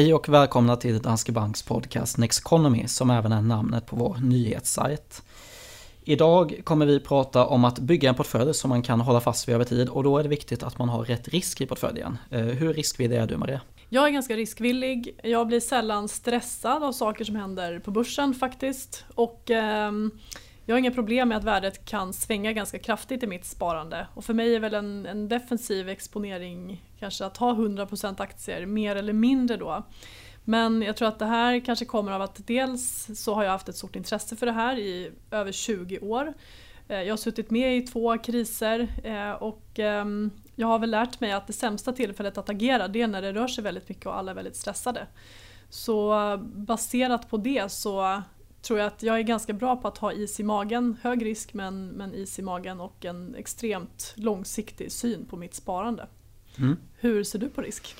Hej och välkomna till Danske Banks podcast Next Economy som även är namnet på vår nyhetssajt. Idag kommer vi prata om att bygga en portfölj som man kan hålla fast vid över tid och då är det viktigt att man har rätt risk i portföljen. Eh, hur riskvillig är du Maria? Jag är ganska riskvillig. Jag blir sällan stressad av saker som händer på börsen faktiskt. Och eh, jag har inga problem med att värdet kan svänga ganska kraftigt i mitt sparande. Och för mig är väl en, en defensiv exponering kanske att ha 100% aktier, mer eller mindre då. Men jag tror att det här kanske kommer av att dels så har jag haft ett stort intresse för det här i över 20 år. Eh, jag har suttit med i två kriser eh, och ehm, jag har väl lärt mig att det sämsta tillfället att agera det är när det rör sig väldigt mycket och alla är väldigt stressade. Så eh, baserat på det så tror jag att jag är ganska bra på att ha is i magen, hög risk men, men is i magen och en extremt långsiktig syn på mitt sparande. Mm. Hur ser du på risk?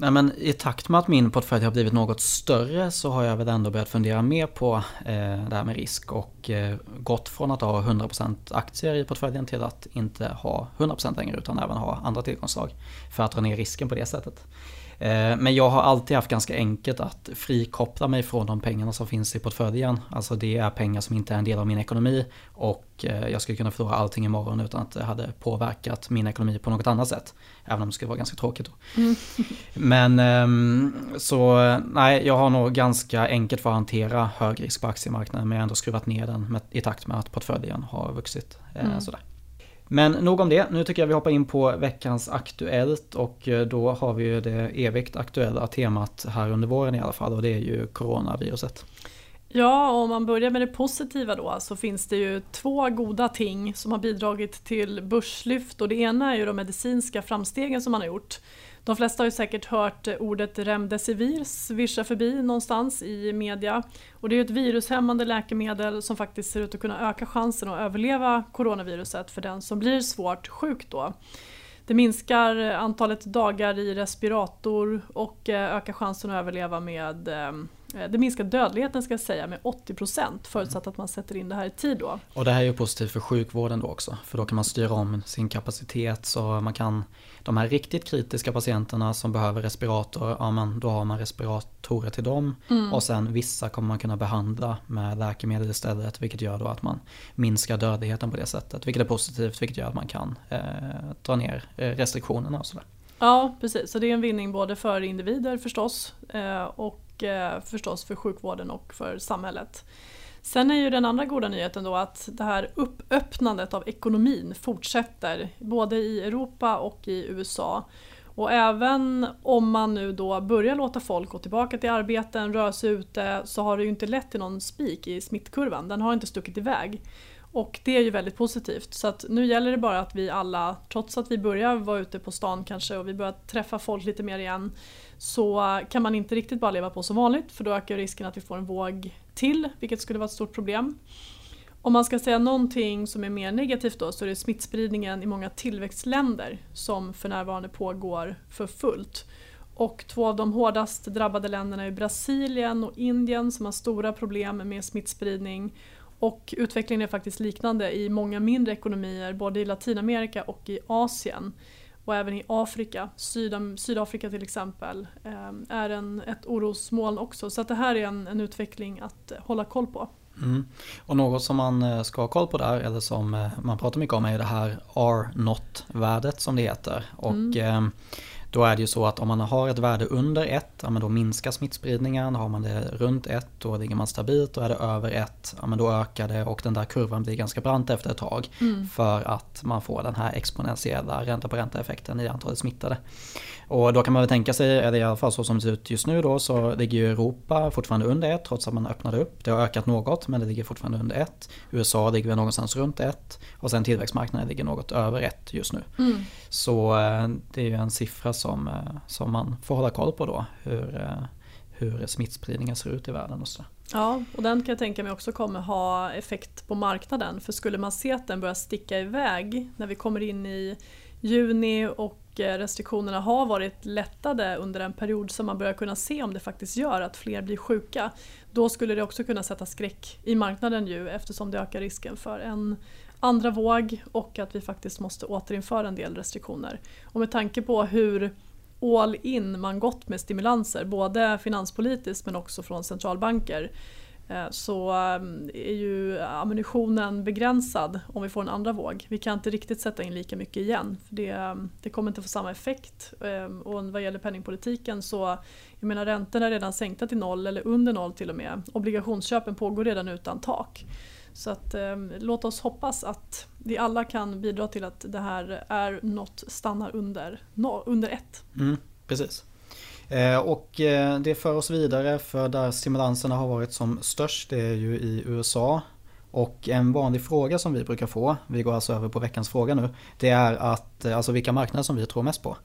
Nej, men I takt med att min portfölj har blivit något större så har jag väl ändå börjat fundera mer på eh, det här med risk och eh, gått från att ha 100% aktier i portföljen till att inte ha 100% längre utan även ha andra tillgångsslag för att dra ner risken på det sättet. Eh, men jag har alltid haft ganska enkelt att frikoppla mig från de pengarna som finns i portföljen. Alltså det är pengar som inte är en del av min ekonomi och eh, jag skulle kunna förlora allting imorgon utan att det hade påverkat min ekonomi på något annat sätt. Även om det skulle vara ganska tråkigt då. Mm. Men ehm, så nej, jag har nog ganska enkelt för att hantera hög risk på aktiemarknaden men jag har ändå skruvat ner den i takt med att portföljen har vuxit. Eh, mm. Sådär. Men nog om det, nu tycker jag vi hoppar in på veckans Aktuellt och eh, då har vi ju det evigt aktuella temat här under våren i alla fall och det är ju coronaviruset. Ja, om man börjar med det positiva då så finns det ju två goda ting som har bidragit till börslyft och det ena är ju de medicinska framstegen som man har gjort. De flesta har ju säkert hört eh, ordet remdesivir svischa förbi någonstans i media. Och det är ett virushämmande läkemedel som faktiskt ser ut att kunna öka chansen att överleva coronaviruset för den som blir svårt sjuk då. Det minskar eh, antalet dagar i respirator och eh, ökar chansen att överleva med det minskar dödligheten ska jag säga med 80% förutsatt att man sätter in det här i tid då. Och det här är ju positivt för sjukvården då också för då kan man styra om sin kapacitet så man kan de här riktigt kritiska patienterna som behöver respirator, ja men då har man respiratorer till dem. Mm. Och sen vissa kommer man kunna behandla med läkemedel istället vilket gör då att man minskar dödligheten på det sättet. Vilket är positivt, vilket gör att man kan eh, dra ner eh, restriktionerna och sådär. Ja precis, så det är en vinning både för individer förstås eh, och eh, förstås för sjukvården och för samhället. Sen är ju den andra goda nyheten då att det här uppöppnandet av ekonomin fortsätter både i Europa och i USA. Och även om man nu då börjar låta folk gå tillbaka till arbeten, röra sig ute, så har det ju inte lett till någon spik i smittkurvan. Den har inte stuckit iväg. Och det är ju väldigt positivt. Så att nu gäller det bara att vi alla, trots att vi börjar vara ute på stan kanske och vi börjar träffa folk lite mer igen, så kan man inte riktigt bara leva på som vanligt för då ökar risken att vi får en våg till, vilket skulle vara ett stort problem. Om man ska säga någonting som är mer negativt då så är det smittspridningen i många tillväxtländer som för närvarande pågår för fullt. Och två av de hårdast drabbade länderna är Brasilien och Indien som har stora problem med smittspridning. Och utvecklingen är faktiskt liknande i många mindre ekonomier både i Latinamerika och i Asien och även i Afrika, Syd Sydafrika till exempel, eh, är en, ett orosmoln också. Så det här är en, en utveckling att hålla koll på. Mm. Och något som man eh, ska ha koll på där, eller som eh, man pratar mycket om, är det här R-not-värdet som det heter. Och mm. Då är det ju så att om man har ett värde under 1, ja, då minskar smittspridningen. Har man det runt 1, då ligger man stabilt. Och är det över 1, ja, då ökar det och den där kurvan blir ganska brant efter ett tag. Mm. För att man får den här exponentiella ränta på ränta effekten i antalet smittade. Och då kan man väl tänka sig, eller i alla fall så som det ser ut just nu då, så ligger ju Europa fortfarande under 1 trots att man öppnade upp. Det har ökat något men det ligger fortfarande under 1. USA ligger väl någonstans runt 1 och sen tillväxtmarknaden ligger något över 1 just nu. Mm. Så eh, det är ju en siffra som, eh, som man får hålla koll på då. Hur, eh, hur smittspridningen ser ut i världen och så. Ja, och den kan jag tänka mig också kommer ha effekt på marknaden. För skulle man se att den börjar sticka iväg när vi kommer in i juni och restriktionerna har varit lättade under en period som man börjar kunna se om det faktiskt gör att fler blir sjuka. Då skulle det också kunna sätta skräck i marknaden ju eftersom det ökar risken för en andra våg och att vi faktiskt måste återinföra en del restriktioner. Och med tanke på hur all in man gått med stimulanser, både finanspolitiskt men också från centralbanker Eh, så ehm, är ju ammunitionen begränsad om vi får en andra våg. Vi kan inte riktigt sätta in lika mycket igen. För det, ehm, det kommer inte få samma effekt. Ehm, och vad gäller penningpolitiken så jag menar räntorna är redan sänkta till noll eller under noll till och med. Obligationsköpen pågår redan utan tak. Så att, eh, låt oss hoppas att vi alla kan bidra till att det här är något stannar under, no, under ett. Mm, precis. Eh, och eh, det för oss vidare för där stimulanserna har varit som störst det är ju i USA. Och en vanlig fråga som vi brukar få, vi går alltså över på veckans fråga nu, det är att, eh, alltså vilka marknader som vi tror mest på.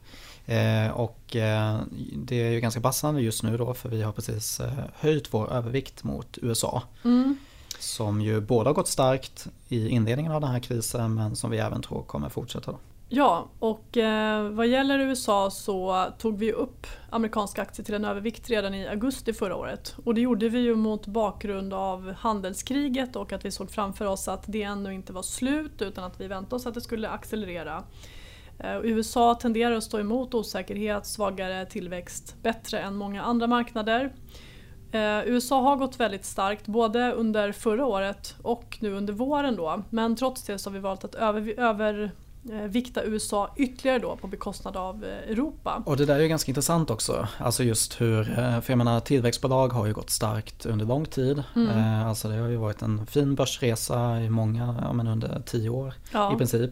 och det är ju ganska passande just nu då för vi har precis höjt vår övervikt mot USA. Mm. Som ju både har gått starkt i inledningen av den här krisen men som vi även tror kommer fortsätta. Då. Ja, och eh, vad gäller USA så tog vi upp amerikanska aktier till en övervikt redan i augusti förra året. Och det gjorde vi ju mot bakgrund av handelskriget och att vi såg framför oss att det ännu inte var slut utan att vi väntade oss att det skulle accelerera. Eh, USA tenderar att stå emot osäkerhet, svagare tillväxt bättre än många andra marknader. Eh, USA har gått väldigt starkt både under förra året och nu under våren då. Men trots det så har vi valt att över, över vikta USA ytterligare då på bekostnad av eh, Europa. Och det där är ju ganska intressant också. Alltså just hur, eh, för jag menar tillväxtbolag har ju gått starkt under lång tid. Mm. Alltså det har ju varit en fin börsresa i många, ja men under tio år ja. i princip.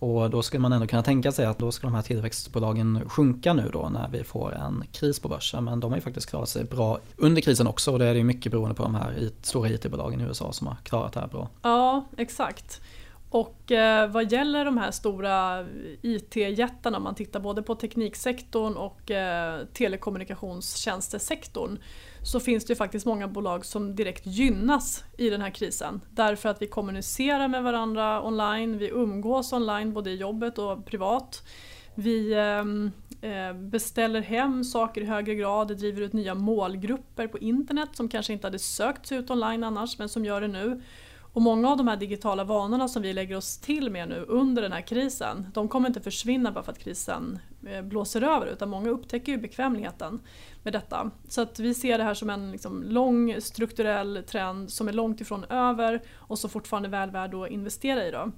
Och då skulle man ändå kunna tänka sig att då ska de här tillväxtbolagen sjunka nu då när vi får en kris på börsen. Men de har ju faktiskt klarat sig bra under krisen också och det är ju mycket beroende på de här stora IT-bolagen i USA som har klarat det här bra. Ja, exakt. Och eh, vad gäller de här stora IT-jättarna, om man tittar både på tekniksektorn och eh, telekommunikationstjänstesektorn, så finns det ju faktiskt många bolag som direkt gynnas i den här krisen. Därför att vi kommunicerar med varandra online, vi umgås online både i jobbet och privat. Vi ehm, eh, beställer hem saker i högre grad, driver ut nya målgrupper på internet som kanske inte hade sökt sig ut online annars men som gör det nu. Och många av de här digitala vanorna som vi lägger oss till med nu under den här krisen, de kommer inte försvinna bara för att krisen eh, blåser över utan många upptäcker ju bekvämligheten med detta. Så att vi ser det här som en liksom lång strukturell trend som är långt ifrån över och som fortfarande är väl värd att investera i. Då.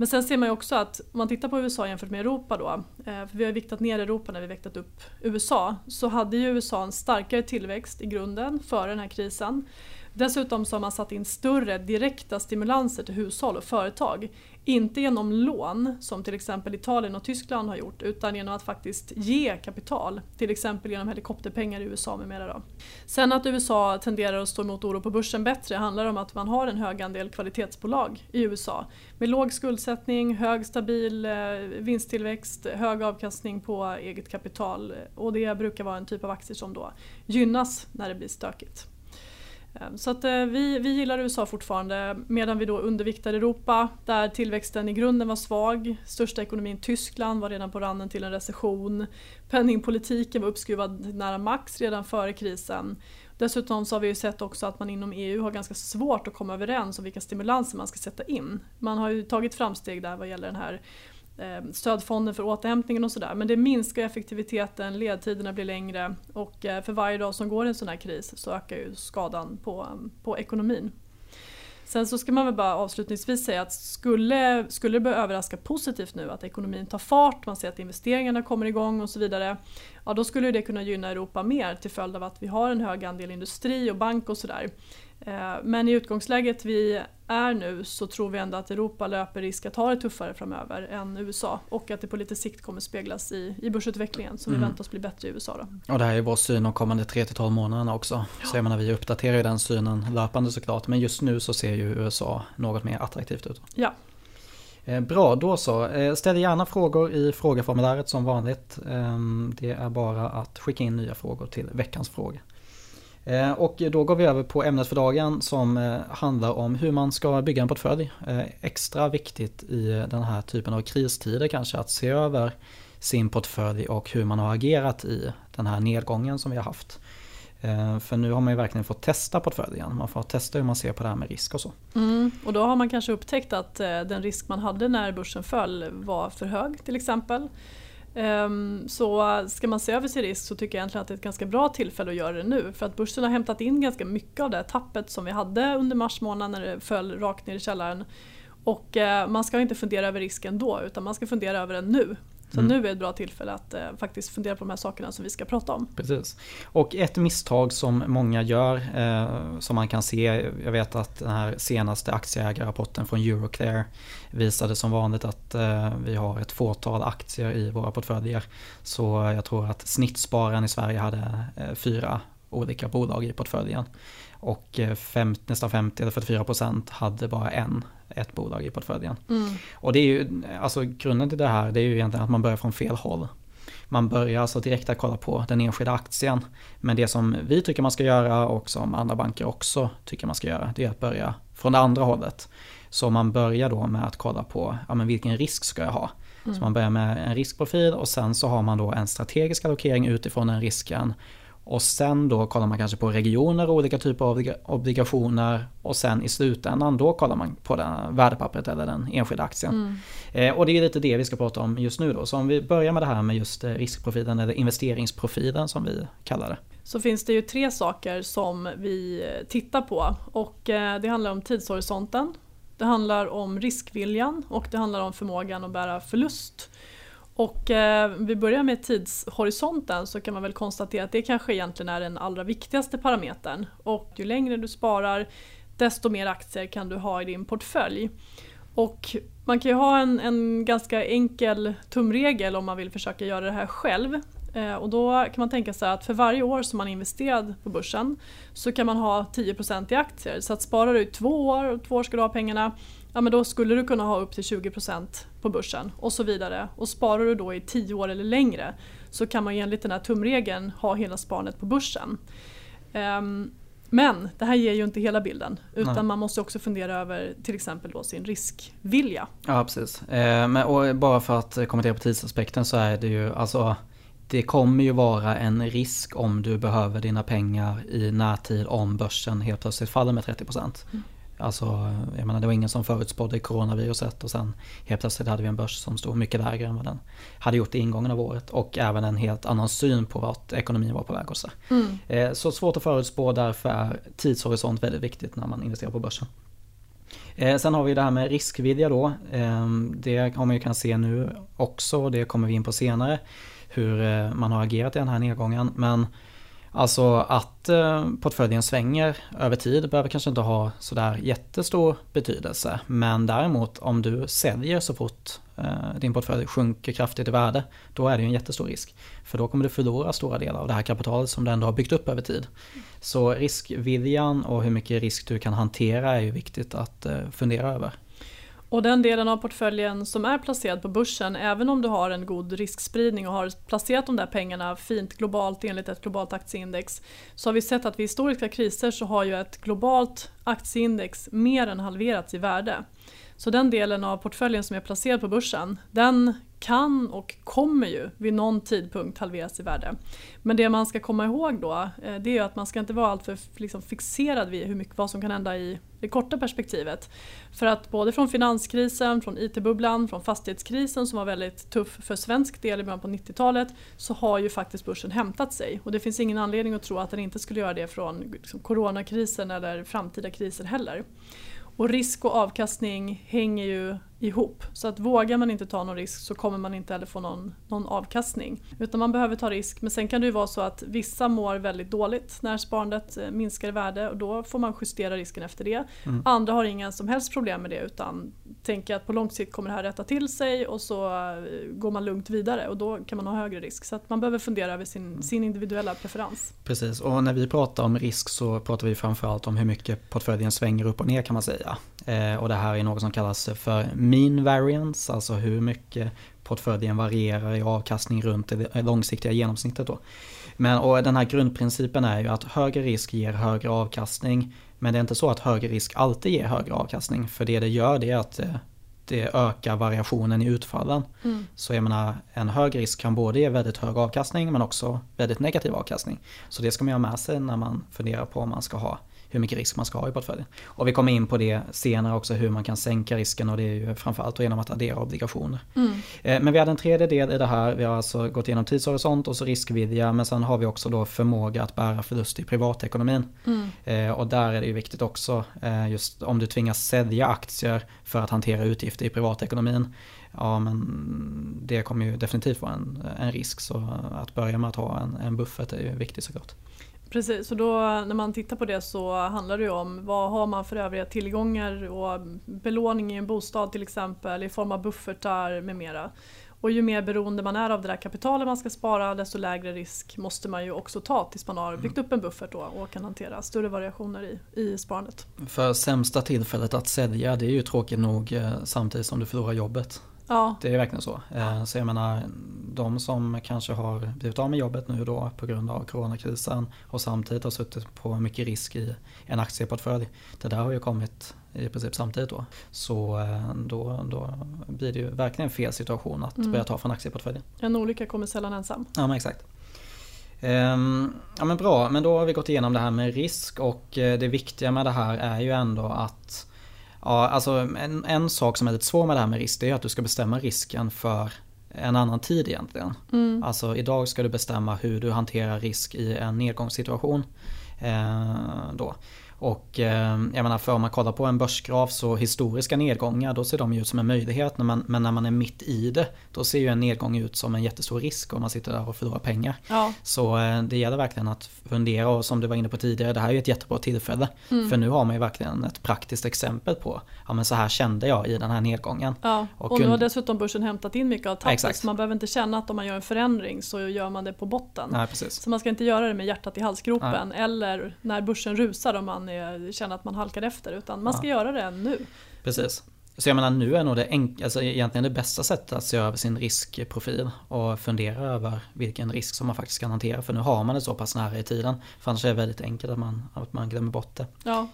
Men sen ser man ju också att om man tittar på USA jämfört med Europa då, eh, för vi har viktat ner Europa när vi viktat upp USA, så hade ju USA en starkare tillväxt i grunden före den här krisen. Dessutom så har man satt in större direkta stimulanser till hushåll och företag. Inte genom lån som till exempel Italien och Tyskland har gjort utan genom att faktiskt ge kapital. Till exempel genom helikopterpengar i USA med mera. Då. Sen att USA tenderar att stå emot oro på börsen bättre handlar om att man har en hög andel kvalitetsbolag i USA. Med låg skuldsättning, hög stabil eh, vinsttillväxt, hög avkastning på eget kapital och det brukar vara en typ av aktier som då gynnas när det blir stökigt. Ehm, så att eh, vi, vi gillar USA fortfarande medan vi då underviktar Europa där tillväxten i grunden var svag. Största ekonomin Tyskland var redan på randen till en recession. Penningpolitiken var uppskruvad nära max redan före krisen. Dessutom så har vi ju sett också att man inom EU har ganska svårt att komma överens om vilka stimulanser man ska sätta in. Man har ju tagit framsteg där vad gäller den här Eh, stödfonden för återhämtningen och sådär. Men det minskar effektiviteten, ledtiderna blir längre och eh, för varje dag som går i en sån här kris så ökar ju skadan på, eh, på ekonomin. Sen så ska man väl bara avslutningsvis säga att skulle, skulle det börja överraska positivt nu att ekonomin tar fart, man ser att investeringarna kommer igång och så vidare. Ja då skulle det kunna gynna Europa mer till följd av att vi har en hög andel industri och bank och sådär. Eh, men i utgångsläget vi är nu så tror vi ändå att Europa löper risk att ha det tuffare framöver än USA och att det på lite sikt kommer speglas i, i börsutvecklingen som mm. vi väntar oss bli bättre i USA. Då. Och det här är vår syn de kommande 3-12 månaderna också. Ja. Så jag menar, vi uppdaterar ju den synen löpande såklart men just nu så ser ju USA något mer attraktivt ut. Ja. Eh, bra, då så. Eh, ställ gärna frågor i frågeformuläret som vanligt. Ehm, det är bara att skicka in nya frågor till veckans fråga. Eh, och då går vi över på ämnet för dagen som eh, handlar om hur man ska bygga en portfölj. Eh, extra viktigt i den här typen av kristider kanske att se över sin portfölj och hur man har agerat i den här nedgången som vi har haft. För nu har man ju verkligen fått testa portföljen. Man får testa hur man ser på det här med risk och så. Mm, och då har man kanske upptäckt att den risk man hade när börsen föll var för hög till exempel. Ehm, så ska man se över sin risk så tycker jag egentligen att det är ett ganska bra tillfälle att göra det nu. För att börsen har hämtat in ganska mycket av det tappet som vi hade under mars månad när det föll rakt ner i källaren. Och eh, man ska inte fundera över risken då utan man ska fundera över den nu. Så mm. nu är ett bra tillfälle att eh, faktiskt fundera på de här sakerna som vi ska prata om. Precis. Och ett misstag som många gör, eh, som man kan se, jag vet att den här senaste aktieägarrapporten från Euroclear visade som vanligt att eh, vi har ett fåtal aktier i våra portföljer. Så jag tror att snittspararen i Sverige hade eh, fyra olika bolag i portföljen. Och eh, fem, nästan 50 eller 44 procent hade bara en, ett bolag i portföljen. Mm. Och det är ju, alltså grunden till det här det är ju egentligen att man börjar från fel håll. Man börjar alltså direkt att kolla på den enskilda aktien. Men det som vi tycker man ska göra och som andra banker också tycker man ska göra det är att börja från det andra hållet. Så man börjar då med att kolla på ja, men vilken risk ska jag ha. Mm. Så man börjar med en riskprofil och sen så har man då en strategisk allokering utifrån den risken och sen då kollar man kanske på regioner och olika typer av obligationer. Och sen i slutändan då kollar man på det värdepappret eller den enskilda aktien. Mm. Eh, och det är lite det vi ska prata om just nu då. Så om vi börjar med det här med just eh, riskprofilen eller investeringsprofilen som vi kallar det. Så finns det ju tre saker som vi eh, tittar på. Och eh, det handlar om tidshorisonten. Det handlar om riskviljan och det handlar om förmågan att bära förlust. Och eh, vi börjar med tidshorisonten så kan man väl konstatera att det kanske egentligen är den allra viktigaste parametern. Och ju längre du sparar desto mer aktier kan du ha i din portfölj. Och man kan ju ha en, en ganska enkel tumregel om man vill försöka göra det här själv. Eh, och då kan man tänka sig att för varje år som man investerad på börsen så kan man ha 10% i aktier. Så att sparar du i två år och två år ska du ha pengarna ja men då skulle du kunna ha upp till 20% på börsen och så vidare. Och sparar du då i 10 år eller längre så kan man enligt den här tumregeln ha hela sparandet på börsen. Um, men det här ger ju inte hela bilden utan Nej. man måste också fundera över till exempel då sin riskvilja. Ja precis. Eh, men, och bara för att kommentera på tidsaspekten så är det ju alltså det kommer ju vara en risk om du behöver dina pengar i närtid om börsen helt plötsligt faller med 30%. Mm. Alltså, jag menar, det var ingen som förutspådde coronaviruset och sen helt plötsligt hade vi en börs som stod mycket lägre än vad den hade gjort i ingången av året och även en helt annan syn på vart ekonomin var på väg hos mm. Eh, så svårt att förutspå, därför är tidshorisont väldigt viktigt när man investerar på börsen. Eh, sen har vi det här med riskvilja då. Ehm, det har man ju kan se nu också, det kommer vi in på senare. Hur eh, man har agerat i den här nedgången. Men Alltså att eh, portföljen svänger över tid behöver kanske inte ha sådär jättestor betydelse. Men däremot om du säljer så fort eh, din portfölj sjunker kraftigt i värde, då är det ju en jättestor risk. För då kommer du förlora stora delar av det här kapitalet som du ändå har byggt upp över tid. Så riskviljan och hur mycket risk du kan hantera är ju viktigt att eh, fundera över. Och den delen av portföljen som är placerad på börsen, även om du har en god riskspridning och har placerat de där pengarna fint globalt enligt ett globalt aktieindex, så har vi sett att vid historiska kriser så har ju ett globalt aktieindex mer än halverats i värde. Så den delen av portföljen som är placerad på börsen, den kan och kommer ju vid någon tidpunkt halveras i värde. Men det man ska komma ihåg då eh, det är att man ska inte vara alltför liksom fixerad vid hur mycket, vad som kan hända i det korta perspektivet. För att både från finanskrisen, från IT-bubblan, från fastighetskrisen som var väldigt tuff för svensk del i början på 90-talet så har ju faktiskt börsen hämtat sig. Och det finns ingen anledning att tro att den inte skulle göra det från liksom, coronakrisen eller framtida kriser heller. Och risk och avkastning hänger ju ihop. Så att vågar man inte ta någon risk så kommer man inte heller få någon, någon avkastning. Utan man behöver ta risk. Men sen kan det ju vara så att vissa mår väldigt dåligt när sparandet eh, minskar i värde och då får man justera risken efter det. Mm. Andra har inga som helst problem med det utan tänker att på lång sikt kommer det här rätta till sig och så eh, går man lugnt vidare och då kan man ha högre risk. Så att man behöver fundera över sin, mm. sin individuella preferens. Precis, och när vi pratar om risk så pratar vi framförallt om hur mycket portföljen svänger upp och ner kan man säga. Eh, och det här är något som kallas för mean variance, alltså hur mycket portföljen varierar i avkastning runt det långsiktiga genomsnittet. Då. Men, och den här grundprincipen är ju att högre risk ger högre avkastning. Men det är inte så att högre risk alltid ger högre avkastning. För det det gör det är att det, det ökar variationen i utfallen. Mm. Så jag menar, en hög risk kan både ge väldigt hög avkastning men också väldigt negativ avkastning. Så det ska man ha med sig när man funderar på om man ska ha hur mycket risk man ska ha i portföljen. Och vi kommer in på det senare också hur man kan sänka risken och det är ju framförallt genom att addera obligationer. Mm. Eh, men vi hade en tredje del i det här. Vi har alltså gått igenom tidshorisont och så riskvidja men sen har vi också då förmåga att bära förlust i privatekonomin. Mm. Eh, och där är det ju viktigt också just om du tvingas sälja aktier för att hantera utgifter i privatekonomin ja men det kommer ju definitivt vara en, en risk. Så att börja med att ha en, en buffert är ju viktigt såklart. Precis, och då när man tittar på det så handlar det ju om vad har man för övriga tillgångar och belåning i en bostad till exempel i form av buffertar med mera. Och ju mer beroende man är av det där kapitalet man ska spara desto lägre risk måste man ju också ta tills man har byggt upp en buffert då och kan hantera större variationer i, i sparandet. För sämsta tillfället att sälja det är ju tråkigt nog eh, samtidigt som du förlorar jobbet. Ja. Det är verkligen så. Eh, så jag menar, de som kanske har blivit av med jobbet nu då på grund av coronakrisen och samtidigt har suttit på mycket risk i en aktieportfölj. Det där har ju kommit i princip samtidigt då. Så eh, då, då blir det ju verkligen fel situation att mm. börja ta från aktieportföljen. En olycka kommer sällan ensam. Ja men exakt. Ehm, ja men bra, men då har vi gått igenom det här med risk och eh, det viktiga med det här är ju ändå att Ja, alltså en, en sak som är lite svår med det här med risk det är att du ska bestämma risken för en annan tid egentligen. Mm. Alltså idag ska du bestämma hur du hanterar risk i en nedgångssituation. Eh, då. Och eh, jag menar för om man kollar på en börsgraf så historiska nedgångar då ser de ut som en möjlighet. Men, men när man är mitt i det då ser ju en nedgång ut som en jättestor risk om man sitter där och förlorar pengar. Ja. Så eh, det gäller verkligen att fundera och som du var inne på tidigare det här är ju ett jättebra tillfälle. Mm. För nu har man ju verkligen ett praktiskt exempel på ja men så här kände jag i den här nedgången. Ja. Och, och nu har dessutom börsen hämtat in mycket av tappet så man behöver inte känna att om man gör en förändring så gör man det på botten. Nej. Så man ska inte göra det med hjärtat i halsgropen Nej. eller när börsen rusar om man är, känner att man halkar efter utan man ska ja. göra det nu. Precis. Så jag menar nu är nog det enk- alltså egentligen det bästa sättet att se över sin riskprofil och fundera över vilken risk som man faktiskt kan hantera. För nu har man det så pass nära i tiden. För annars är det väldigt enkelt att man, att man glömmer bort det. Ja.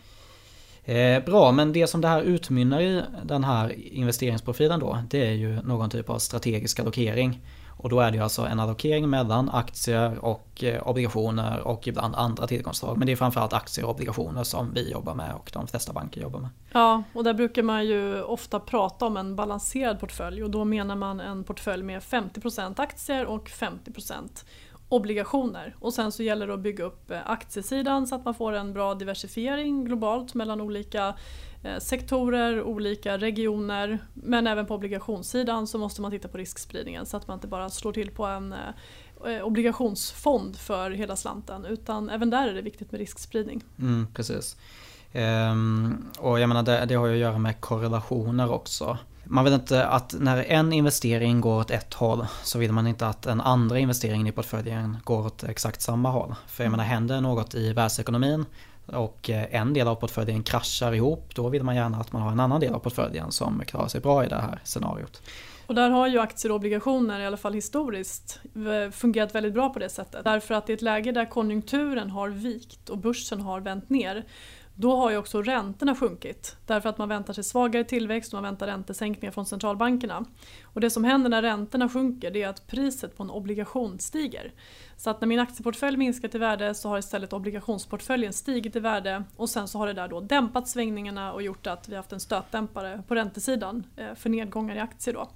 Eh, bra, men det som det här utmynnar i den här investeringsprofilen då, det är ju någon typ av strategisk allokering. Och då är det ju alltså en allokering mellan aktier och eh, obligationer och ibland andra tillgångsslag. Men det är framförallt aktier och obligationer som vi jobbar med och de flesta banker jobbar med. Ja, och där brukar man ju ofta prata om en balanserad portfölj och då menar man en portfölj med 50% aktier och 50% obligationer. Och sen så gäller det att bygga upp eh, aktiesidan så att man får en bra diversifiering globalt mellan olika sektorer, olika regioner. Men även på obligationssidan så måste man titta på riskspridningen så att man inte bara slår till på en eh, eh, obligationsfond för hela slanten utan även där är det viktigt med riskspridning. Mm, precis. Ehm, och jag menar det, det har ju att göra med korrelationer också. Man vill inte att när en investering går åt ett håll så vill man inte att den andra investeringen i portföljen går åt exakt samma håll. För jag menar händer något i världsekonomin och eh, en del av portföljen kraschar ihop, då vill man gärna att man har en annan del av portföljen som klarar sig bra i det här scenariot. Och där har ju aktier och obligationer, i alla fall historiskt, fungerat väldigt bra på det sättet. Därför att i ett läge där konjunkturen har vikt och börsen har vänt ner då har ju också räntorna sjunkit. Därför att man väntar sig svagare tillväxt och man väntar räntesänkningar från centralbankerna. Och det som händer när räntorna sjunker det är att priset på en obligation stiger. Så att när min aktieportfölj minskat i värde så har istället obligationsportföljen stigit i värde och sen så har det där då dämpat svängningarna och gjort att vi haft en stötdämpare på räntesidan eh, för nedgångar i aktier. Då.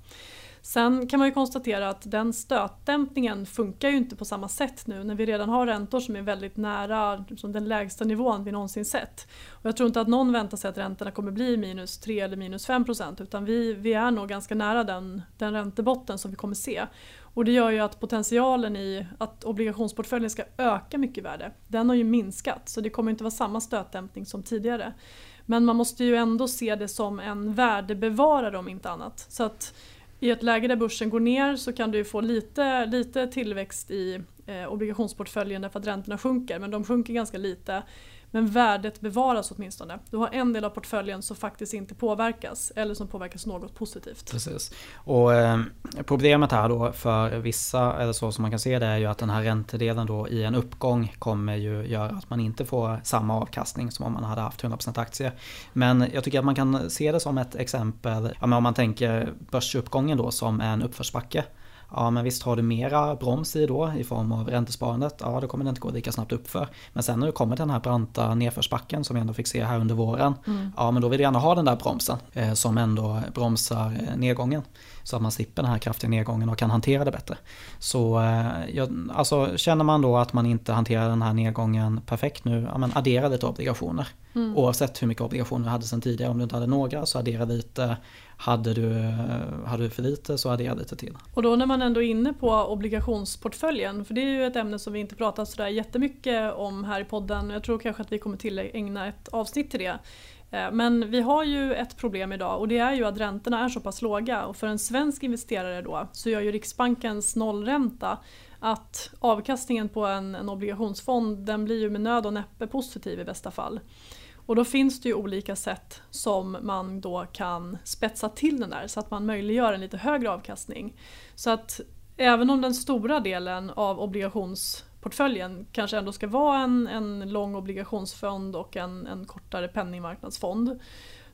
Sen kan man ju konstatera att den stötdämpningen funkar ju inte på samma sätt nu när vi redan har räntor som är väldigt nära liksom den lägsta nivån vi någonsin sett. Och jag tror inte att någon väntar sig att räntorna kommer bli minus 3 eller minus 5 procent utan vi, vi är nog ganska nära den, den räntebotten som vi kommer se. Och det gör ju att potentialen i att obligationsportföljen ska öka mycket i värde, den har ju minskat så det kommer inte vara samma stötdämpning som tidigare. Men man måste ju ändå se det som en värdebevarare om inte annat. Så att i ett läge där börsen går ner så kan du få lite, lite tillväxt i eh, obligationsportföljen därför att räntorna sjunker men de sjunker ganska lite. Men värdet bevaras åtminstone. Du har en del av portföljen som faktiskt inte påverkas eller som påverkas något positivt. Precis. Och eh, Problemet här då för vissa, eller så som man kan se det, är ju att den här räntedelen då i en uppgång kommer ju göra att man inte får samma avkastning som om man hade haft 100% aktie. Men jag tycker att man kan se det som ett exempel, ja, men om man tänker börsuppgången då som en uppförsbacke. Ja men visst har du mera broms i då i form av räntesparandet, ja då kommer det inte gå lika snabbt uppför. Men sen när du kommer till den här branta nedförsbacken som vi ändå fick se här under våren, mm. ja men då vill du gärna ha den där bromsen eh, som ändå bromsar eh, nedgången. Så att man slipper den här kraftiga nedgången och kan hantera det bättre. Så eh, ja, alltså, känner man då att man inte hanterar den här nedgången perfekt nu, ja, men addera lite obligationer. Mm. Oavsett hur mycket obligationer du hade sedan tidigare. Om du inte hade några så addera lite. Hade du, hade du för lite så addera lite till. Och då när man ändå är inne på obligationsportföljen, för det är ju ett ämne som vi inte pratat sådär jättemycket om här i podden. Jag tror kanske att vi kommer till ägna ett avsnitt till det. Eh, men vi har ju ett problem idag och det är ju att räntorna är så pass låga och för en svensk investerare då så gör ju Riksbankens nollränta att avkastningen på en, en obligationsfond den blir ju med nöd och näppe positiv i bästa fall. Och då finns det ju olika sätt som man då kan spetsa till den där så att man möjliggör en lite högre avkastning. Så att även om den stora delen av obligations portföljen kanske ändå ska vara en, en lång obligationsfond och en, en kortare penningmarknadsfond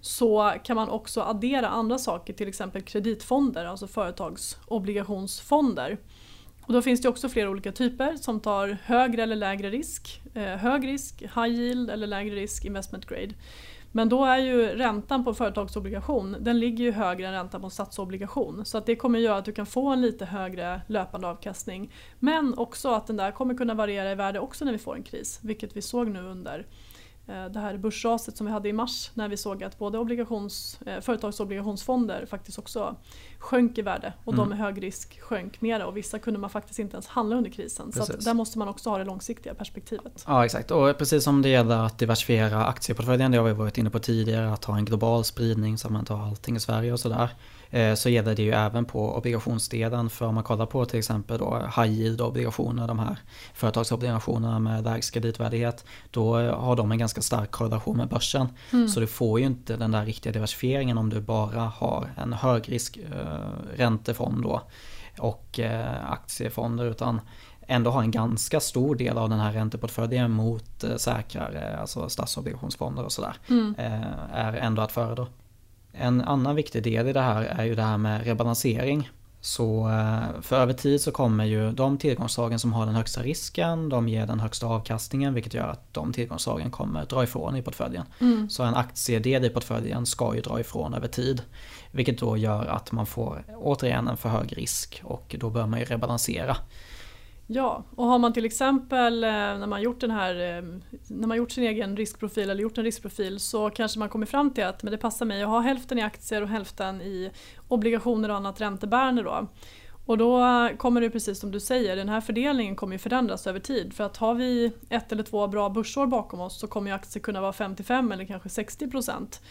så kan man också addera andra saker, till exempel kreditfonder, alltså företagsobligationsfonder. Och då finns det också flera olika typer som tar högre eller lägre risk. Eh, hög risk, high yield eller lägre risk, investment grade. Men då är ju räntan på företagsobligation, den ligger ju högre än räntan på statsobligation. Så att det kommer göra att du kan få en lite högre löpande avkastning. Men också att den där kommer kunna variera i värde också när vi får en kris, vilket vi såg nu under det här börsraset som vi hade i mars när vi såg att både obligations, eh, företagsobligationsfonder faktiskt också sjönk i värde och mm. de med hög risk sjönk mera och vissa kunde man faktiskt inte ens handla under krisen. Precis. Så där måste man också ha det långsiktiga perspektivet. Ja exakt och precis som det gäller att diversifiera aktieportföljen, det har vi varit inne på tidigare, att ha en global spridning så att man tar allting i Sverige och sådär. Eh, så gäller det ju även på obligationsdelen. För om man kollar på till exempel då high yield obligationer, de här företagsobligationerna med lägst kreditvärdighet. Då har de en ganska stark korrelation med börsen. Mm. Så du får ju inte den där riktiga diversifieringen om du bara har en högrisk eh, räntefond då och eh, aktiefonder utan ändå har en ganska stor del av den här ränteportföljen mot eh, säkrare, alltså statsobligationsfonder och sådär. Mm. Eh, är ändå att föredra. En annan viktig del i det här är ju det här med rebalansering. Så eh, för över tid så kommer ju de tillgångsslagen som har den högsta risken, de ger den högsta avkastningen vilket gör att de tillgångsslagen kommer dra ifrån i portföljen. Mm. Så en aktiedel i portföljen ska ju dra ifrån över tid. Vilket då gör att man får återigen en för hög risk och då bör man ju rebalansera. Ja, och har man till exempel eh, när man gjort den här, eh, när man gjort sin egen riskprofil eller gjort en riskprofil så kanske man kommer fram till att men det passar mig att ha hälften i aktier och hälften i obligationer och annat räntebärande då. Och då kommer det precis som du säger, den här fördelningen kommer ju förändras över tid. För att har vi ett eller två bra börsår bakom oss så kommer ju aktier kunna vara 55 eller kanske 60 procent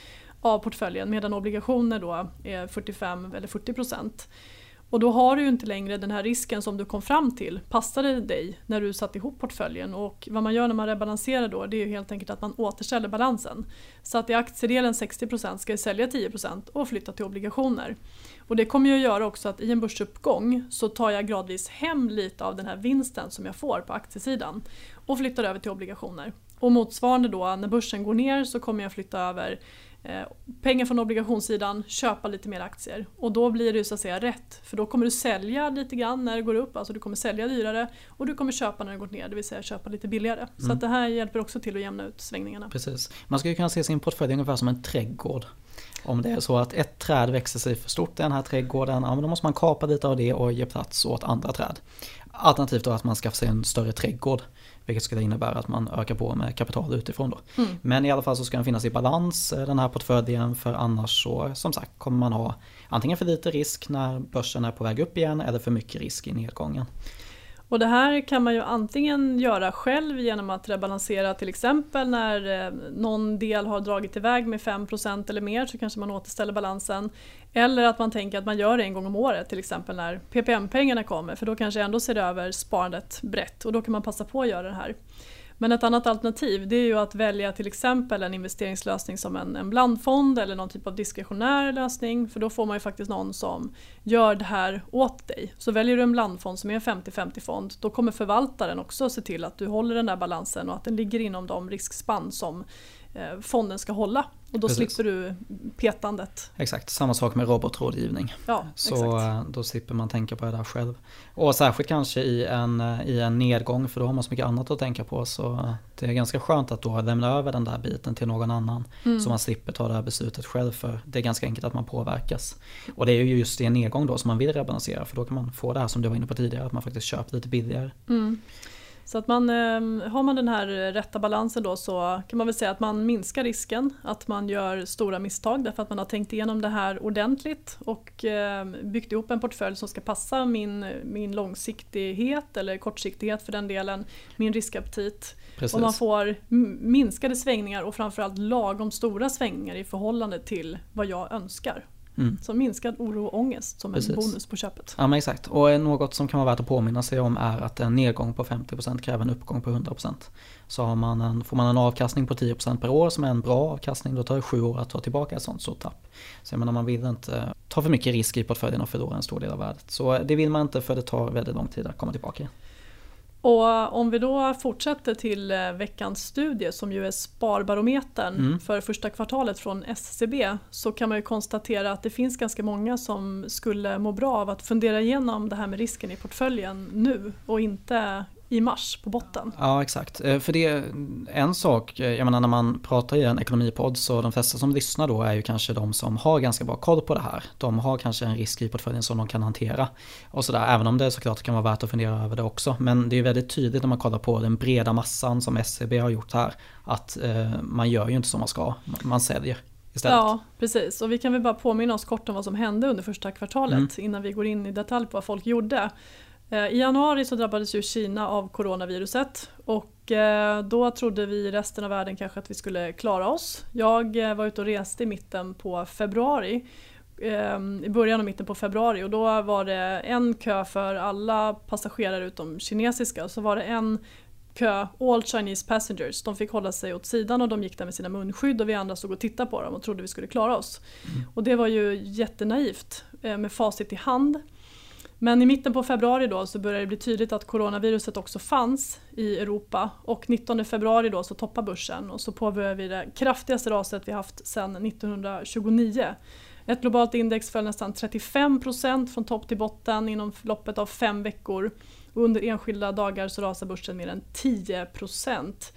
av portföljen medan obligationer då är 45 eller 40 procent. Och då har du ju inte längre den här risken som du kom fram till passade dig när du satte ihop portföljen. Och vad man gör när man rebalanserar då det är ju helt enkelt att man återställer balansen. Så att i aktiedelen 60% ska jag sälja 10% och flytta till obligationer. Och det kommer ju att göra också att i en börsuppgång så tar jag gradvis hem lite av den här vinsten som jag får på aktiesidan och flyttar över till obligationer. Och motsvarande då när börsen går ner så kommer jag flytta över pengar från obligationssidan, köpa lite mer aktier. Och då blir det så att säga rätt. För då kommer du sälja lite grann när det går upp, alltså du kommer sälja dyrare och du kommer köpa när det går ner, det vill säga köpa lite billigare. Mm. Så att det här hjälper också till att jämna ut svängningarna. Precis. Man skulle kunna se sin portfölj ungefär som en trädgård. Om det är så att ett träd växer sig för stort i den här trädgården, ja, men då måste man kapa lite av det och ge plats åt andra träd. Alternativt då att man skaffar sig en större trädgård. Vilket skulle innebära att man ökar på med kapital utifrån då. Mm. Men i alla fall så ska den finnas i balans eh, den här portföljen för annars så som sagt kommer man ha antingen för lite risk när börsen är på väg upp igen eller för mycket risk i nedgången. Och det här kan man ju antingen göra själv genom att rebalansera till exempel när eh, någon del har dragit iväg med 5% eller mer så kanske man återställer balansen. Eller att man tänker att man gör det en gång om året till exempel när PPM-pengarna kommer för då kanske jag ändå ser över sparandet brett och då kan man passa på att göra det här. Men ett annat alternativ det är ju att välja till exempel en investeringslösning som en, en blandfond eller någon typ av diskretionär lösning för då får man ju faktiskt någon som gör det här åt dig. Så väljer du en blandfond som är en 50-50 fond då kommer förvaltaren också se till att du håller den där balansen och att den ligger inom de riskspann som fonden ska hålla. Och då Precis. slipper du petandet. Exakt, samma sak med robotrådgivning. Ja, så exakt. Eh, då slipper man tänka på det där själv. Och särskilt kanske i en, eh, i en nedgång för då har man så mycket annat att tänka på. Så det är ganska skönt att då lämna över den där biten till någon annan. Mm. Så man slipper ta det här beslutet själv för det är ganska enkelt att man påverkas. Och det är ju just i en nedgång då som man vill rebalansera för då kan man få det här som du var inne på tidigare att man faktiskt köper lite billigare. Mm. Så att man, ehm, har man den här rätta balansen då så kan man väl säga att man minskar risken att man gör stora misstag därför att man har tänkt igenom det här ordentligt och ehm, byggt ihop en portfölj som ska passa min, min långsiktighet eller kortsiktighet för den delen, min riskaptit. Precis. Och man får minskade svängningar och framförallt lagom stora svängningar i förhållande till vad jag önskar. Mm. Så minskad oro och ångest som Precis. en bonus på köpet. Ja men exakt. Och något som kan vara värt att påminna sig om är att en nedgång på 50% kräver en uppgång på 100%. Så man en, får man en avkastning på 10% per år som är en bra avkastning då tar det sju år att ta tillbaka ett sånt stort tapp. Så jag menar man vill inte ta för mycket risk i portföljen och förlora en stor del av värdet. Så det vill man inte för det tar väldigt lång tid att komma tillbaka. Och om vi då fortsätter till eh, veckans studie som ju är Sparbarometern mm. för första kvartalet från SCB så kan man ju konstatera att det finns ganska många som skulle må bra av att fundera igenom det här med risken i portföljen nu och inte i mars på botten. Ja exakt, eh, för det är en sak, eh, jag menar när man pratar i en ekonomipodd så de flesta som lyssnar då är ju kanske de som har ganska bra koll på det här. De har kanske en risk i portföljen som de kan hantera. Och sådär, även om det såklart kan vara värt att fundera över det också. Men det är väldigt tydligt när man kollar på den breda massan som SCB e har gjort här. Att eh, man gör ju inte som man ska, man säljer. Istället. Ja, precis. Och vi kan väl bara påminna oss kort om vad som hände under första kvartalet mm. innan vi går in i detalj på vad folk gjorde. Eh, I januari så drabbades ju Kina av coronaviruset och eh, då trodde vi i resten av världen kanske att vi skulle klara oss. Jag eh, var ute och reste i mitten på februari i början och mitten på februari och då var det en kö för alla passagerare utom kinesiska och så var det en kö, all Chinese passengers. De fick hålla sig åt sidan och de gick där med sina munskydd och vi andra stod och tittade på dem och trodde vi skulle klara oss. Mm. Och det var ju jättenaivt med facit i hand. Men i mitten på februari då så började det bli tydligt att coronaviruset också fanns i Europa och 19 februari då så toppar börsen och så påbörjar vi det kraftigaste raset vi haft sedan 1929. Ett globalt index föll nästan 35 procent från topp till botten inom loppet av fem veckor och under enskilda dagar så rasar börsen mer än 10 procent.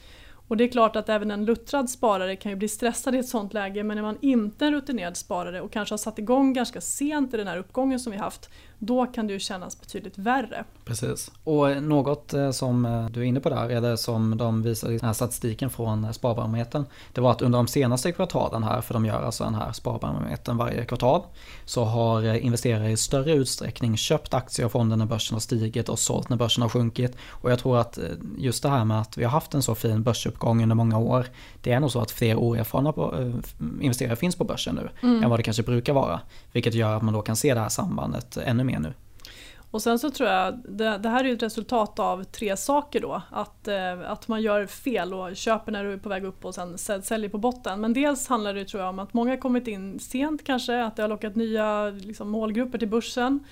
Och det är klart att även en luttrad sparare kan ju bli stressad i ett sånt läge men är man inte en rutinerad sparare och kanske har satt igång ganska sent i den här uppgången som vi haft då kan det ju kännas betydligt värre. Precis. Och något eh, som eh, du är inne på där, eller som de visar i den här statistiken från eh, Sparbarometern, det var att under de senaste kvartalen här, för de gör alltså den här Sparbarometern varje kvartal, så har investerare i större utsträckning köpt aktier av fonden när börsen har stigit och sålt när börsen har sjunkit. Och jag tror att just det här med att vi har haft en så fin börsuppgång under många år, det är nog så att fler oerfarna investerare finns på börsen nu mm. än vad det kanske brukar vara. Vilket gör att man då kan se det här sambandet ännu med nu. Och sen så tror jag, det, det här är ju ett resultat av tre saker då. Att, eh, att man gör fel och köper när du är på väg upp och sen säljer på botten. Men dels handlar det tror jag om att många har kommit in sent kanske, att det har lockat nya liksom, målgrupper till börsen.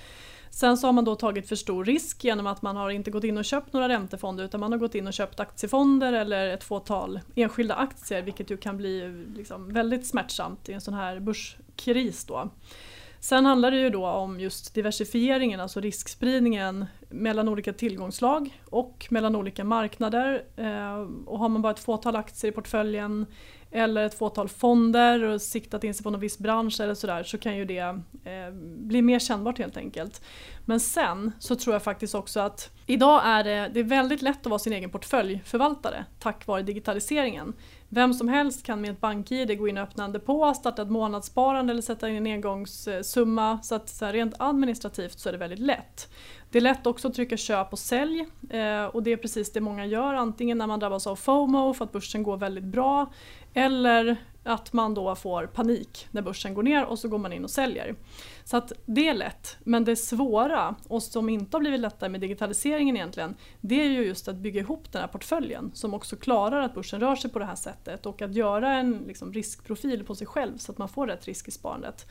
Sen så har man då tagit för stor risk genom att man har inte gått in och köpt några räntefonder utan man har gått in och köpt aktiefonder eller ett fåtal enskilda aktier vilket ju kan bli liksom väldigt smärtsamt i en sån här börskris. Då. Sen handlar det ju då om just diversifieringen, alltså riskspridningen mellan olika tillgångslag och mellan olika marknader. Eh, och har man bara ett fåtal aktier i portföljen eller ett fåtal fonder och siktat in sig på någon viss bransch eller sådär så kan ju det eh, bli mer kännbart helt enkelt. Men sen så tror jag faktiskt också att idag är det, det är väldigt lätt att vara sin egen portföljförvaltare tack vare digitaliseringen. Vem som helst kan med ett bank-id gå in och öppna en depå, starta ett månadssparande eller sätta in en engångssumma. Så att så rent administrativt så är det väldigt lätt. Det är lätt också att trycka köp och sälj eh, och det är precis det många gör. Antingen när man drabbas av FOMO för att börsen går väldigt bra eller att man då får panik när börsen går ner och så går man in och säljer. Så att det är lätt, men det svåra och som inte har blivit lättare med digitaliseringen egentligen det är ju just att bygga ihop den här portföljen som också klarar att börsen rör sig på det här sättet och att göra en liksom, riskprofil på sig själv så att man får rätt risk i sparandet.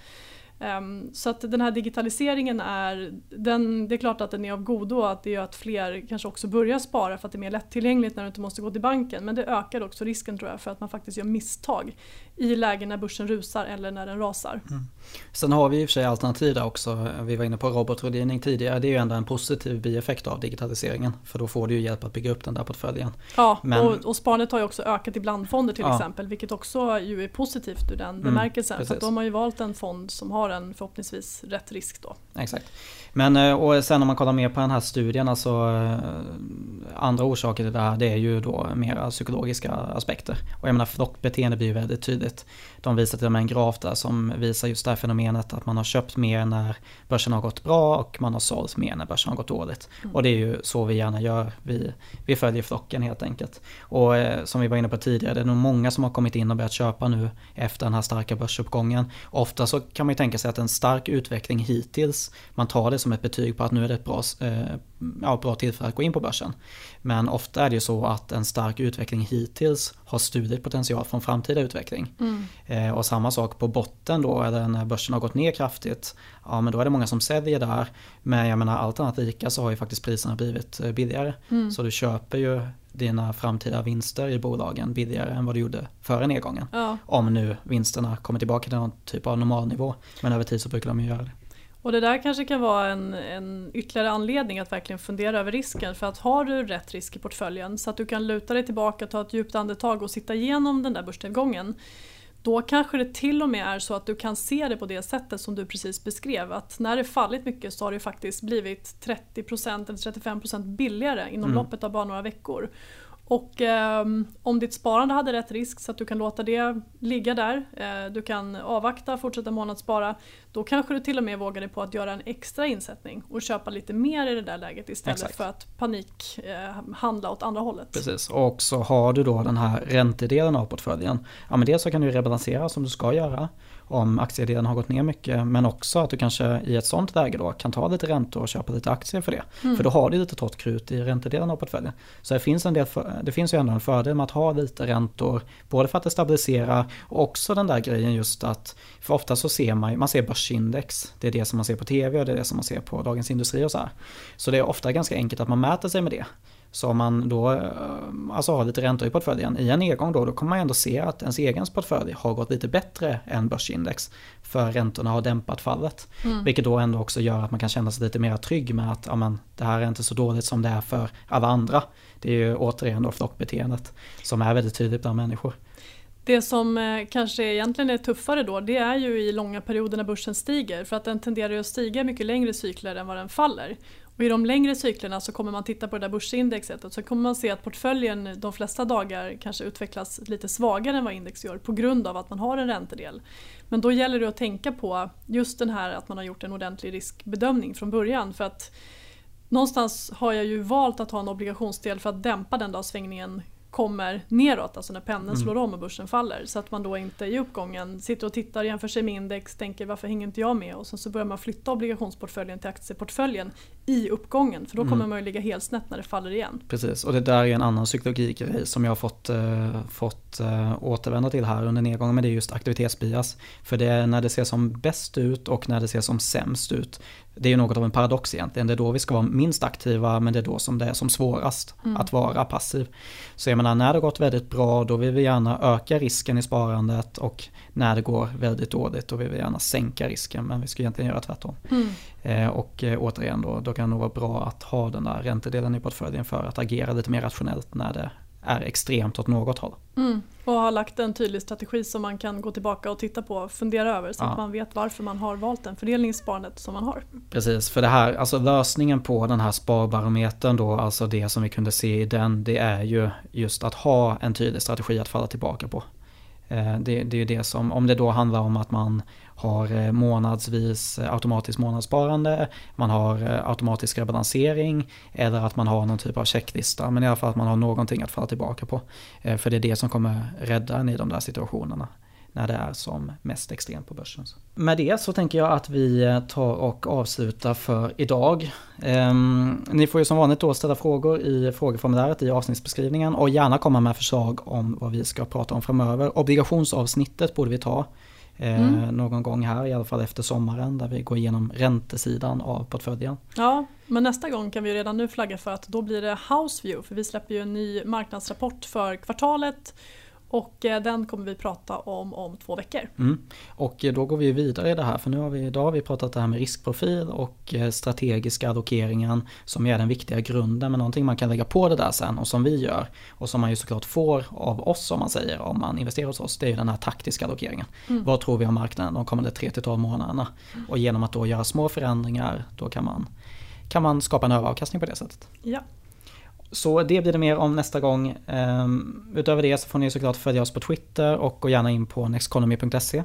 Um, så att den här digitaliseringen är, den, det är klart att den är av godo att det gör att fler kanske också börjar spara för att det är mer lättillgängligt när du inte måste gå till banken. Men det ökar också risken tror jag för att man faktiskt gör misstag i lägen när börsen rusar eller när den rasar. Mm. Sen har vi i och för sig alternativ där också. Vi var inne på robotrådgivning tidigare. Det är ju ändå en positiv bieffekt av digitaliseringen. För då får du ju hjälp att bygga upp den där portföljen. Ja, Men... och, och sparandet har ju också ökat i blandfonder till ja. exempel. Vilket också ju är positivt ur den mm, bemärkelsen. Mm, för de har ju valt en fond som har en förhoppningsvis rätt risk då. Exakt. Men eh, och sen om man kollar mer på den här studien, alltså eh, andra orsaker till det här det är ju då mera psykologiska aspekter. Och jag menar flockbeteende blir ju väldigt tydligt. De visar till och med en graf där som visar just det här fenomenet att man har köpt mer när börsen har gått bra och man har sålt mer när börsen har gått dåligt. Mm. Och det är ju så vi gärna gör, vi, vi följer flocken helt enkelt. Och eh, som vi var inne på tidigare, det är nog många som har kommit in och börjat köpa nu efter den här starka börsuppgången. Ofta så kan man ju tänka sig att en stark utveckling hittills, man tar det som ett betyg på att nu är det ett bra, eh, ja, bra tillfälle att gå in på börsen. Men ofta är det ju så att en stark utveckling hittills har stulit potential från framtida utveckling. Mm. Eh, och samma sak på botten då, eller när börsen har gått ner kraftigt. Ja men då är det många som säljer där. Men jag menar allt annat lika så har ju faktiskt priserna blivit eh, billigare. Mm. Så du köper ju dina framtida vinster i bolagen billigare än vad du gjorde före nedgången. Ja. Om nu vinsterna kommer tillbaka till någon typ av normalnivå. Men över tid så brukar de ju göra det. Och det där kanske kan vara en, en ytterligare anledning att verkligen fundera över risken. För att har du rätt risk i portföljen så att du kan luta dig tillbaka, ta ett djupt andetag och sitta igenom den där börsnedgången. Då kanske det till och med är så att du kan se det på det sättet som du precis beskrev. Att när det fallit mycket så har det faktiskt blivit 30% eller 35% billigare inom mm. loppet av bara några veckor. Och eh, om ditt sparande hade rätt risk så att du kan låta det ligga där, eh, du kan avvakta, fortsätta månadsspara, då kanske du till och med vågar dig på att göra en extra insättning och köpa lite mer i det där läget istället Exakt. för att panikhandla eh, åt andra hållet. Precis, och så har du då den här räntedelen av portföljen. Ja men dels så kan du rebalansera som du ska göra om aktiedelen har gått ner mycket. Men också att du kanske i ett sånt läge då kan ta lite räntor och köpa lite aktier för det. Mm. För då har du lite torrt krut i räntedelen av portföljen. Så det finns, en del för, det finns ju ändå en fördel med att ha lite räntor. Både för att det stabiliserar och också den där grejen just att för ofta så ser man, man ser börsindex. Det är det som man ser på tv och det är det som man ser på Dagens Industri och så här. Så det är ofta ganska enkelt att man mäter sig med det. Så om man då eh, alltså har lite räntor i portföljen i en nedgång då, då kommer man ändå se att ens egen portfölj har gått lite bättre än börsindex. För räntorna har dämpat fallet. Mm. Vilket då ändå också gör att man kan känna sig lite mer trygg med att ja, men, det här är inte så dåligt som det är för alla andra. Det är ju återigen då flockbeteendet som är väldigt tydligt bland människor. Det som eh, kanske egentligen är tuffare då det är ju i långa perioder när börsen stiger för att den tenderar att stiga mycket längre cykler än vad den faller. Och I de längre cyklerna så kommer man titta på det där börsindexet och så kommer man se att portföljen de flesta dagar kanske utvecklas lite svagare än vad index gör på grund av att man har en räntedel. Men då gäller det att tänka på just den här att man har gjort en ordentlig riskbedömning från början. För att någonstans har jag ju valt att ha en obligationsdel för att dämpa den där svängningen kommer neråt, alltså när pendeln mm. slår om och börsen faller. Så att man då inte i uppgången sitter och tittar, jämför sig med index, tänker varför hänger inte jag med? Och sen så börjar man flytta obligationsportföljen till aktieportföljen i uppgången. För då kommer mm. man ju ligga helt snett när det faller igen. Precis, och det där är en annan psykologigrej som jag har fått, äh, fått äh, återvända till här under nedgången. Men det är just aktivitetsbias. För det är när det ser som bäst ut och när det ser som sämst ut det är ju något av en paradox egentligen. Det är då vi ska vara minst aktiva men det är då som det är som svårast mm. att vara passiv. Så jag menar när det gått väldigt bra då vill vi gärna öka risken i sparandet och när det går väldigt dåligt då vill vi gärna sänka risken men vi ska egentligen göra tvärtom. Mm. Eh, och eh, återigen då, då kan det nog vara bra att ha den där räntedelen i portföljen för att agera lite mer rationellt när det är extremt åt något håll. Mm. Och har lagt en tydlig strategi som man kan gå tillbaka och titta på och fundera över så ja. att man vet varför man har valt den fördelningssparandet som man har. Precis, för det här, alltså lösningen på den här sparbarometern då, alltså det som vi kunde se i den, det är ju just att ha en tydlig strategi att falla tillbaka på. Eh, det, det är ju det som, om det då handlar om att man har eh, månadsvis eh, automatiskt månadssparande, man har eh, automatisk rebalansering eller att man har någon typ av checklista. Men i alla fall att man har någonting att falla tillbaka på. För det är det som kommer rädda en i de där situationerna när det är som mest extremt på börsen. Med det så tänker jag att vi tar och avslutar för idag. Um, ni får ju som vanligt då ställa frågor i frågeformuläret i avsnittsbeskrivningen och gärna komma med förslag om vad vi ska prata om framöver. Obligationsavsnittet borde vi ta eh, mm. någon gång här, i alla fall efter sommaren, där vi går igenom räntesidan av portföljen. Ja, men nästa gång kan vi redan nu flagga för att då blir det Houseview, för vi släpper ju en ny marknadsrapport för kvartalet och eh, den kommer vi prata om om två veckor. Mm. Och eh, då går vi vidare i det här för nu har vi, idag har vi pratat det här med riskprofil och eh, strategiska allokeringen som är den viktiga grunden men någonting man kan lägga på det där sen och som vi gör och som man ju såklart får av oss om man säger om man investerar hos oss det är ju den här taktiska allokeringen. Mm. Vad tror vi om marknaden de kommande 3-12 månaderna? Mm. Och genom att då göra små förändringar då kan man, kan man skapa en överavkastning på det sättet. Ja. Så det blir det mer om nästa gång. Um, utöver det så får ni såklart följa oss på Twitter och gå gärna in på nexteconomy.se.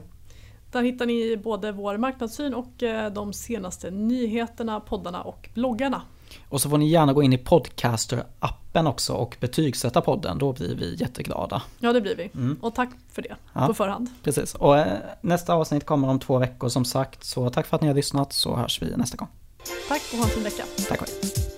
Där hittar ni både vår marknadssyn och eh, de senaste nyheterna, poddarna och bloggarna. Och så får ni gärna gå in i Podcaster-appen också och betygsätta podden. Då blir vi jätteglada. Ja, det blir vi. Mm. Och tack för det ja, på förhand. Precis. Och eh, nästa avsnitt kommer om två veckor som sagt. Så tack för att ni har lyssnat så hörs vi nästa gång. Tack och ha en fin vecka. Tack och hej.